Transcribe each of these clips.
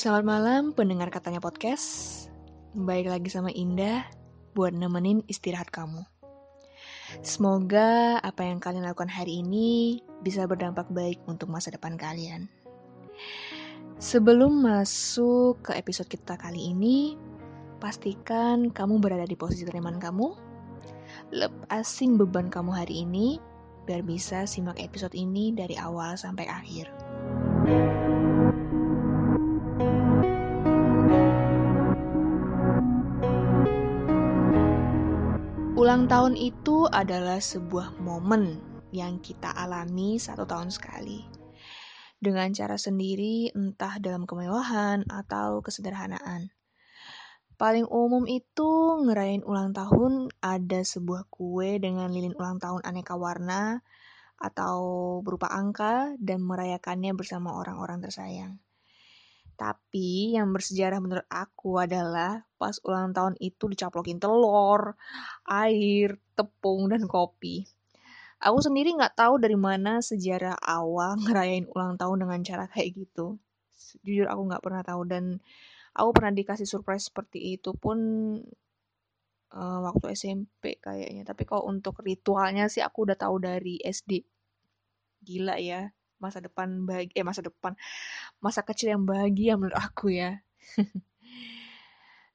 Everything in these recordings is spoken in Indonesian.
Selamat malam pendengar katanya podcast. Baik lagi sama Indah Buat nemenin istirahat kamu. Semoga apa yang kalian lakukan hari ini Bisa berdampak baik untuk masa depan kalian. Sebelum masuk ke episode kita kali ini Pastikan kamu berada di posisi teman kamu. Lepasin beban kamu hari ini Biar bisa simak episode ini dari awal sampai akhir Ulang tahun itu adalah sebuah momen yang kita alami satu tahun sekali. Dengan cara sendiri, entah dalam kemewahan atau kesederhanaan. Paling umum itu ngerayain ulang tahun ada sebuah kue dengan lilin ulang tahun aneka warna atau berupa angka dan merayakannya bersama orang-orang tersayang. Tapi yang bersejarah menurut aku adalah pas ulang tahun itu dicaplokin telur, air, tepung, dan kopi. Aku sendiri nggak tahu dari mana sejarah awal ngerayain ulang tahun dengan cara kayak gitu. Jujur aku nggak pernah tahu dan aku pernah dikasih surprise seperti itu pun uh, waktu SMP kayaknya. Tapi kalau untuk ritualnya sih aku udah tahu dari SD. Gila ya masa depan bagi eh masa depan masa kecil yang bahagia menurut aku ya.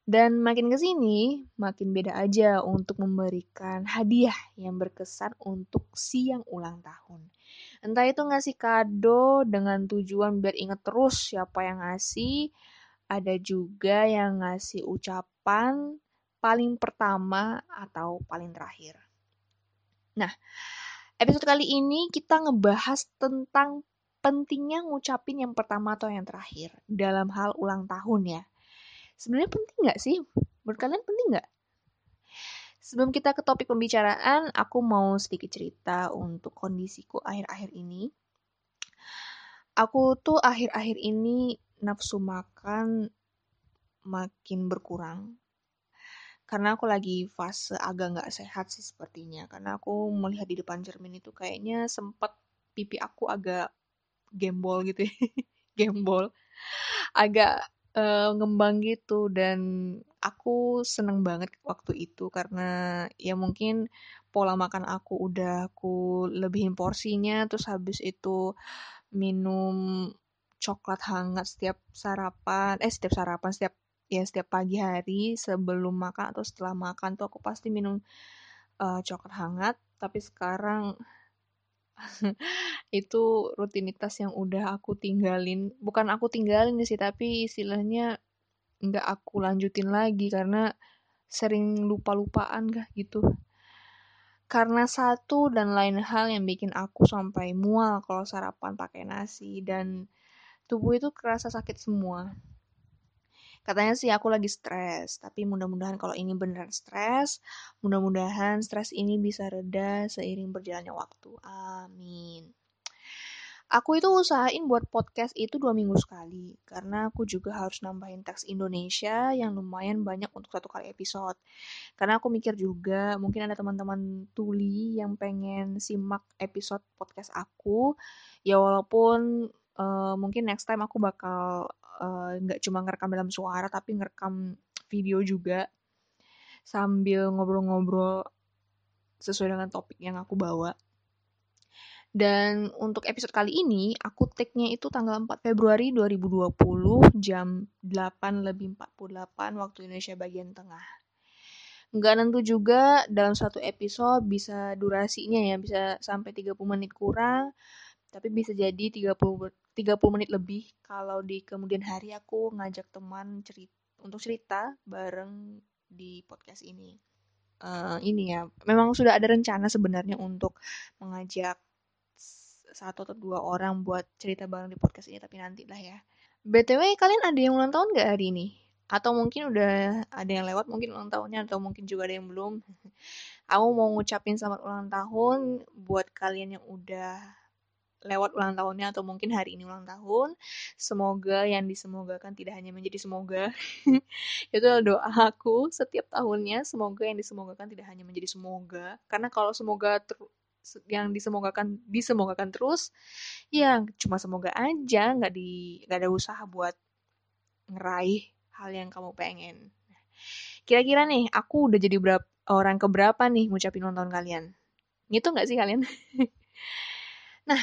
Dan makin ke sini makin beda aja untuk memberikan hadiah yang berkesan untuk siang ulang tahun. Entah itu ngasih kado dengan tujuan biar inget terus siapa yang ngasih ada juga yang ngasih ucapan paling pertama atau paling terakhir. Nah Episode kali ini kita ngebahas tentang pentingnya ngucapin yang pertama atau yang terakhir dalam hal ulang tahun ya. Sebenarnya penting nggak sih? Menurut kalian penting nggak? Sebelum kita ke topik pembicaraan, aku mau sedikit cerita untuk kondisiku akhir-akhir ini. Aku tuh akhir-akhir ini nafsu makan makin berkurang karena aku lagi fase agak nggak sehat sih sepertinya. Karena aku melihat di depan cermin itu kayaknya sempat pipi aku agak gembol gitu ya. Gembol. Agak uh, ngembang gitu. Dan aku seneng banget waktu itu karena ya mungkin pola makan aku udah aku lebihin porsinya. Terus habis itu minum coklat hangat setiap sarapan eh setiap sarapan setiap ya setiap pagi hari sebelum makan atau setelah makan tuh aku pasti minum uh, coklat hangat. Tapi sekarang itu rutinitas yang udah aku tinggalin. Bukan aku tinggalin sih tapi istilahnya nggak aku lanjutin lagi karena sering lupa-lupaan gak gitu. Karena satu dan lain hal yang bikin aku sampai mual kalau sarapan pakai nasi dan tubuh itu kerasa sakit semua Katanya sih aku lagi stres, tapi mudah-mudahan kalau ini beneran stres, mudah-mudahan stres ini bisa reda seiring berjalannya waktu. Amin. Aku itu usahain buat podcast itu dua minggu sekali, karena aku juga harus nambahin teks Indonesia yang lumayan banyak untuk satu kali episode. Karena aku mikir juga, mungkin ada teman-teman tuli yang pengen simak episode podcast aku, ya walaupun uh, mungkin next time aku bakal nggak uh, cuma ngerekam dalam suara tapi ngerekam video juga sambil ngobrol-ngobrol sesuai dengan topik yang aku bawa. Dan untuk episode kali ini, aku take-nya itu tanggal 4 Februari 2020 jam 8 lebih 48 waktu Indonesia bagian tengah. Nggak nentu juga dalam satu episode bisa durasinya ya, bisa sampai 30 menit kurang, tapi bisa jadi 30 30 menit lebih kalau di kemudian hari aku ngajak teman cerita untuk cerita bareng di podcast ini. Uh, ini ya, memang sudah ada rencana sebenarnya untuk mengajak satu atau dua orang buat cerita bareng di podcast ini, tapi nanti lah ya. BTW, kalian ada yang ulang tahun gak hari ini? Atau mungkin udah ada yang lewat mungkin ulang tahunnya, atau mungkin juga ada yang belum. Aku mau ngucapin selamat ulang tahun buat kalian yang udah lewat ulang tahunnya atau mungkin hari ini ulang tahun. Semoga yang disemogakan tidak hanya menjadi semoga. Itu adalah doa aku setiap tahunnya. Semoga yang disemogakan tidak hanya menjadi semoga. Karena kalau semoga yang disemogakan disemogakan terus, ya cuma semoga aja, nggak di nggak ada usaha buat ngeraih hal yang kamu pengen. Kira-kira nih, aku udah jadi berapa orang keberapa nih ngucapin ulang tahun kalian? Gitu nggak sih kalian? nah,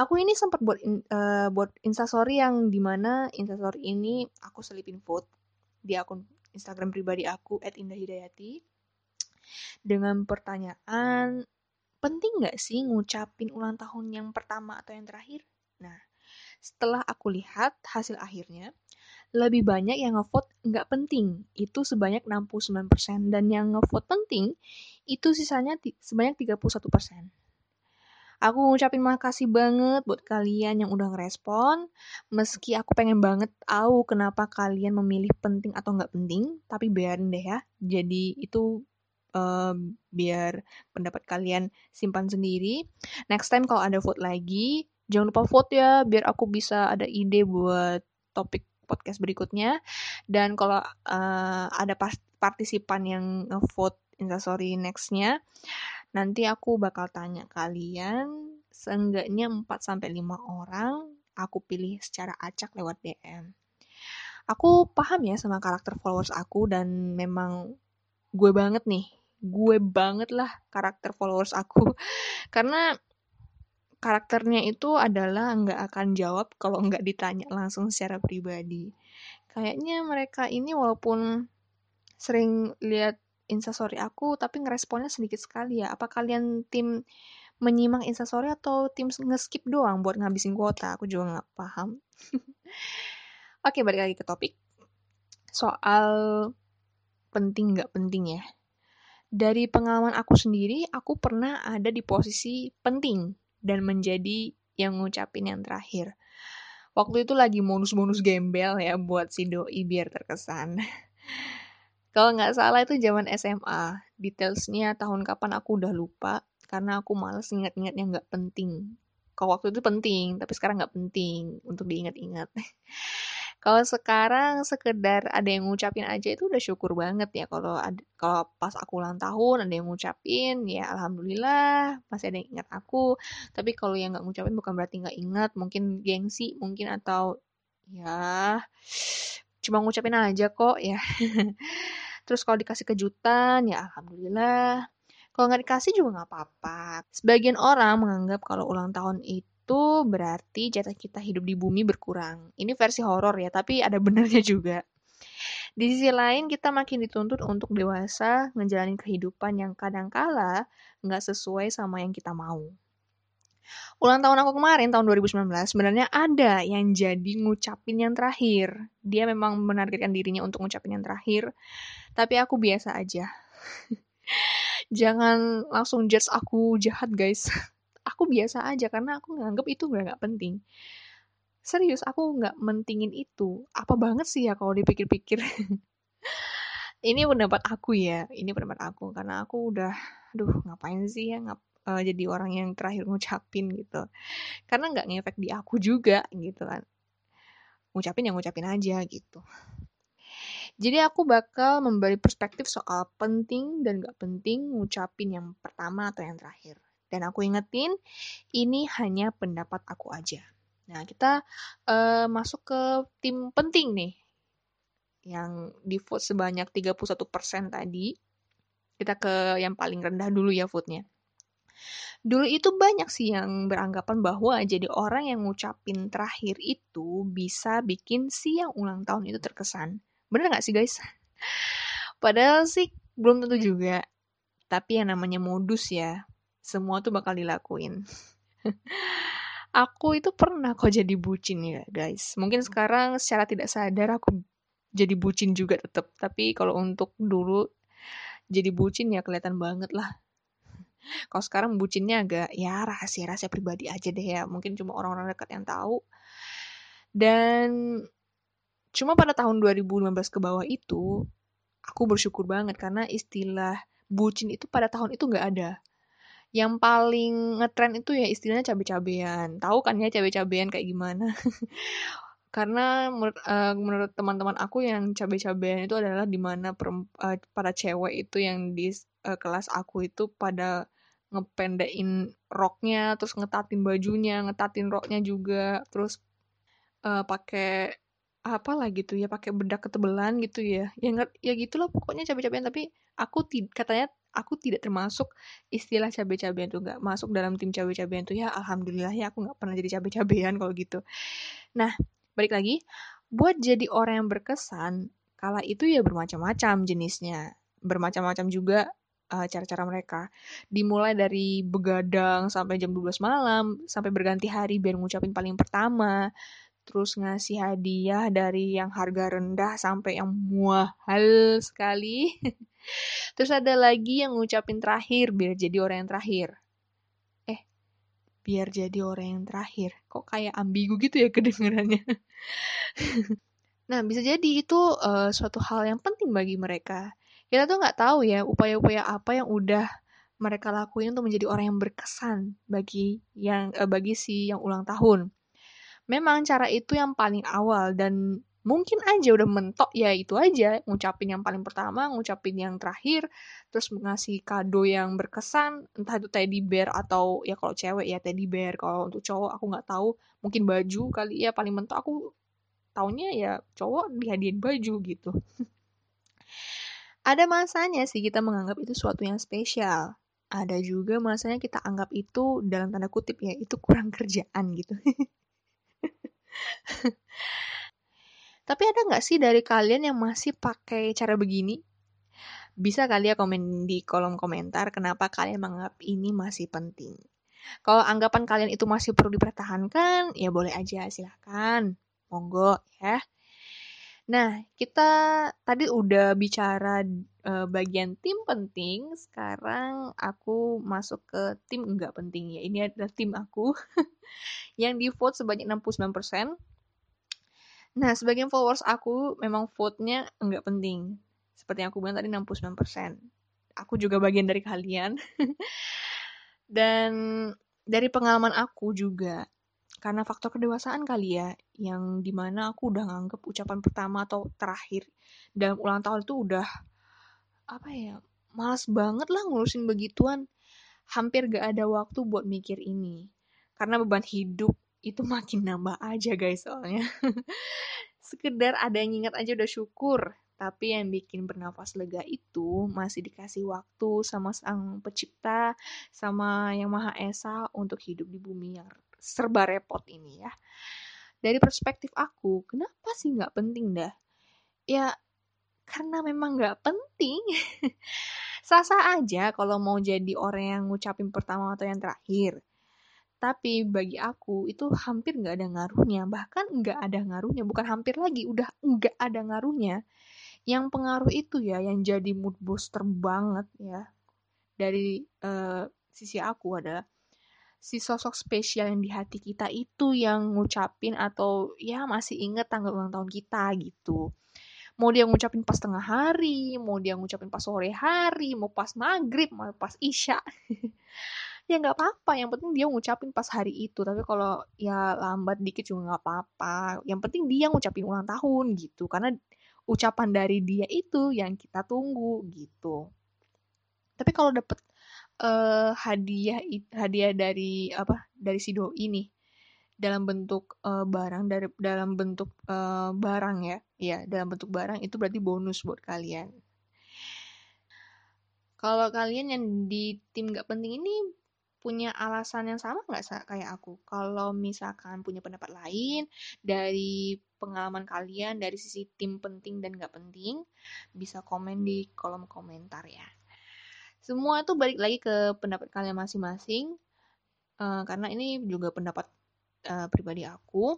aku ini sempat buat in, uh, buat instastory yang di mana instastory ini aku selipin vote di akun Instagram pribadi aku @indahhidayati dengan pertanyaan penting nggak sih ngucapin ulang tahun yang pertama atau yang terakhir? Nah, setelah aku lihat hasil akhirnya, lebih banyak yang ngevote nggak penting, itu sebanyak 69%, dan yang ngevote penting, itu sisanya sebanyak 31%. Aku ngucapin makasih banget buat kalian yang udah ngerespon, meski aku pengen banget tahu kenapa kalian memilih penting atau nggak penting, tapi biarin deh ya, jadi itu uh, biar pendapat kalian simpan sendiri. Next time kalau ada vote lagi, jangan lupa vote ya, biar aku bisa ada ide buat topik podcast berikutnya. Dan kalau uh, ada partisipan yang vote instastory nextnya, nanti aku bakal tanya kalian seenggaknya 4 sampai 5 orang aku pilih secara acak lewat DM. Aku paham ya sama karakter followers aku dan memang gue banget nih. Gue banget lah karakter followers aku. Karena karakternya itu adalah nggak akan jawab kalau nggak ditanya langsung secara pribadi. Kayaknya mereka ini walaupun sering lihat instastory aku, tapi ngeresponnya sedikit sekali ya. Apa kalian tim menyimak instastory atau tim ngeskip doang buat ngabisin kuota? Aku juga nggak paham. Oke, balik lagi ke topik. Soal penting nggak penting ya. Dari pengalaman aku sendiri, aku pernah ada di posisi penting dan menjadi yang ngucapin yang terakhir. Waktu itu lagi bonus-bonus gembel ya buat si doi biar terkesan. Kalau nggak salah itu zaman SMA. Detailsnya tahun kapan aku udah lupa karena aku males ingat-ingat yang nggak penting. Kalau waktu itu penting, tapi sekarang nggak penting untuk diingat-ingat. kalau sekarang sekedar ada yang ngucapin aja itu udah syukur banget ya kalau kalau pas aku ulang tahun ada yang ngucapin ya alhamdulillah masih ada yang ingat aku tapi kalau yang nggak ngucapin bukan berarti nggak ingat mungkin gengsi mungkin atau ya cuma ngucapin aja kok ya terus kalau dikasih kejutan ya alhamdulillah kalau nggak dikasih juga nggak apa-apa sebagian orang menganggap kalau ulang tahun itu berarti jatah kita hidup di bumi berkurang. Ini versi horor ya, tapi ada benernya juga. Di sisi lain, kita makin dituntut untuk dewasa, ngejalanin kehidupan yang kadangkala nggak sesuai sama yang kita mau. Ulang tahun aku kemarin, tahun 2019, sebenarnya ada yang jadi ngucapin yang terakhir. Dia memang menargetkan dirinya untuk ngucapin yang terakhir, tapi aku biasa aja. Jangan langsung judge aku jahat, guys. Aku biasa aja karena aku nganggep itu nggak penting. Serius aku nggak mentingin itu. Apa banget sih ya kalau dipikir-pikir? Ini pendapat aku ya ini pendapat aku. Karena aku udah aduh ngapain sih ya ngap, uh, jadi orang yang terakhir ngucapin gitu karena nggak ngefek di aku juga gitu kan ngucapin yang ngucapin aja gitu jadi aku bakal memberi perspektif soal penting dan gak penting ngucapin yang pertama atau yang terakhir. Dan aku ingetin, ini hanya pendapat aku aja. Nah, kita uh, masuk ke tim penting nih. Yang di vote sebanyak 31% tadi. Kita ke yang paling rendah dulu ya vote-nya. Dulu itu banyak sih yang beranggapan bahwa jadi orang yang ngucapin terakhir itu bisa bikin si yang ulang tahun itu terkesan. Bener gak sih guys? Padahal sih belum tentu juga. Tapi yang namanya modus ya, semua tuh bakal dilakuin. aku itu pernah kok jadi bucin ya guys. Mungkin sekarang secara tidak sadar aku jadi bucin juga tetap. Tapi kalau untuk dulu jadi bucin ya kelihatan banget lah. Kalau sekarang bucinnya agak ya rahasia-rahasia pribadi aja deh ya. Mungkin cuma orang-orang dekat yang tahu. Dan cuma pada tahun 2015 ke bawah itu aku bersyukur banget karena istilah bucin itu pada tahun itu nggak ada yang paling ngetren itu ya istilahnya cabe-cabean. Tahu kan ya cabe-cabean kayak gimana? Karena menurut, uh, menurut teman-teman aku yang cabe-cabean itu adalah di mana uh, eh, para cewek itu yang di uh, kelas aku itu pada ngependekin roknya, terus ngetatin bajunya, ngetatin roknya juga, terus uh, pakai apalah gitu ya pakai bedak ketebelan gitu ya. Ya ya gitulah pokoknya cabai-cabian tapi aku katanya aku tidak termasuk istilah cabai-cabian tuh nggak masuk dalam tim cabai-cabian tuh. Ya alhamdulillah ya aku nggak pernah jadi cabai-cabian kalau gitu. Nah balik lagi buat jadi orang yang berkesan kala itu ya bermacam-macam jenisnya bermacam-macam juga uh, cara-cara mereka. Dimulai dari begadang sampai jam 12 malam, sampai berganti hari biar ngucapin paling pertama, terus ngasih hadiah dari yang harga rendah sampai yang mahal sekali. terus ada lagi yang ngucapin terakhir biar jadi orang yang terakhir. Biar jadi orang yang terakhir. Kok kayak ambigu gitu ya kedengarannya. nah, bisa jadi itu uh, suatu hal yang penting bagi mereka. Kita tuh nggak tahu ya upaya-upaya apa yang udah mereka lakuin untuk menjadi orang yang berkesan bagi yang uh, bagi si yang ulang tahun memang cara itu yang paling awal dan mungkin aja udah mentok ya itu aja. Ngucapin yang paling pertama ngucapin yang terakhir terus ngasih kado yang berkesan entah itu teddy bear atau ya kalau cewek ya teddy bear kalau untuk cowok aku nggak tahu mungkin baju kali ya paling mentok aku taunya ya cowok dihadiahin baju gitu. Ada masanya sih kita menganggap itu suatu yang spesial. Ada juga masanya kita anggap itu dalam tanda kutip ya itu kurang kerjaan gitu Tapi ada nggak sih dari kalian yang masih pakai cara begini? Bisa kali ya komen di kolom komentar kenapa kalian menganggap ini masih penting. Kalau anggapan kalian itu masih perlu dipertahankan, ya boleh aja silahkan. Monggo ya. Nah, kita tadi udah bicara uh, bagian tim penting, sekarang aku masuk ke tim enggak penting ya. Ini adalah tim aku yang di vote sebanyak 69%. Nah, sebagian followers aku memang vote-nya enggak penting. Seperti yang aku bilang tadi 69%. Aku juga bagian dari kalian. Dan dari pengalaman aku juga, karena faktor kedewasaan kali ya yang di mana aku udah nganggep ucapan pertama atau terakhir dalam ulang tahun itu udah apa ya malas banget lah ngurusin begituan hampir gak ada waktu buat mikir ini karena beban hidup itu makin nambah aja guys soalnya sekedar ada yang ingat aja udah syukur tapi yang bikin bernafas lega itu masih dikasih waktu sama sang pencipta sama yang maha esa untuk hidup di bumi yang serba repot ini ya. Dari perspektif aku, kenapa sih nggak penting dah? Ya, karena memang nggak penting. Sasa aja kalau mau jadi orang yang ngucapin pertama atau yang terakhir. Tapi bagi aku itu hampir nggak ada ngaruhnya, bahkan nggak ada ngaruhnya, bukan hampir lagi, udah nggak ada ngaruhnya. Yang pengaruh itu ya, yang jadi mood booster banget ya dari uh, sisi aku adalah si sosok spesial yang di hati kita itu yang ngucapin atau ya masih inget tanggal ulang tahun kita gitu. Mau dia ngucapin pas tengah hari, mau dia ngucapin pas sore hari, mau pas maghrib, mau pas isya. ya nggak apa-apa, yang penting dia ngucapin pas hari itu. Tapi kalau ya lambat dikit juga nggak apa-apa. Yang penting dia ngucapin ulang tahun gitu, karena ucapan dari dia itu yang kita tunggu gitu. Tapi kalau dapet uh, hadiah hadiah dari apa dari si doi ini dalam bentuk uh, barang dari dalam bentuk uh, barang ya ya dalam bentuk barang itu berarti bonus buat kalian kalau kalian yang di tim gak penting ini punya alasan yang sama nggak kayak aku? Kalau misalkan punya pendapat lain dari pengalaman kalian dari sisi tim penting dan gak penting, bisa komen di kolom komentar ya. Semua itu balik lagi ke pendapat kalian masing-masing uh, karena ini juga pendapat uh, pribadi aku.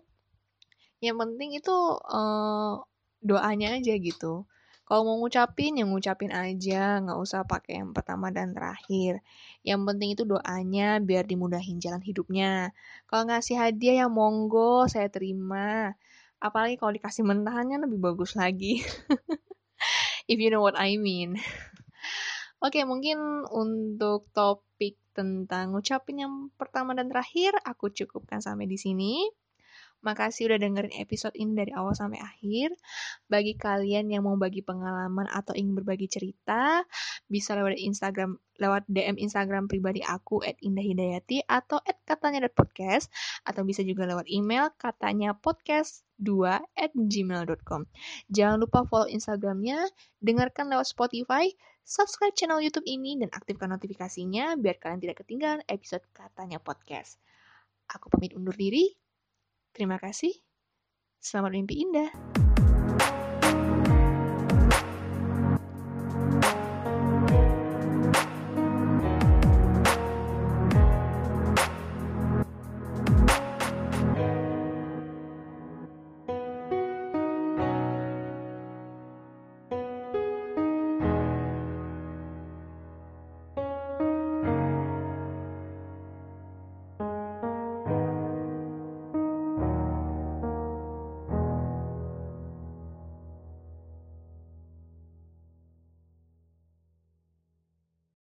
Yang penting itu uh, doanya aja gitu kalau mau ngucapin yang ngucapin aja nggak usah pakai yang pertama dan terakhir. Yang penting itu doanya biar dimudahin jalan hidupnya. Kalau ngasih hadiah yang monggo saya terima. Apalagi kalau dikasih mentahannya lebih bagus lagi. If you know what I mean. Oke, mungkin untuk topik tentang ngucapin yang pertama dan terakhir, aku cukupkan sampai di sini. Makasih udah dengerin episode ini dari awal sampai akhir. Bagi kalian yang mau bagi pengalaman atau ingin berbagi cerita, bisa lewat Instagram lewat DM Instagram pribadi aku @indahhidayati atau @katanya.podcast atau bisa juga lewat email katanya podcast 2 at gmail.com. Jangan lupa follow Instagramnya, dengarkan lewat Spotify, subscribe channel YouTube ini, dan aktifkan notifikasinya biar kalian tidak ketinggalan episode katanya podcast. Aku pamit undur diri. Terima kasih. Selamat mimpi indah.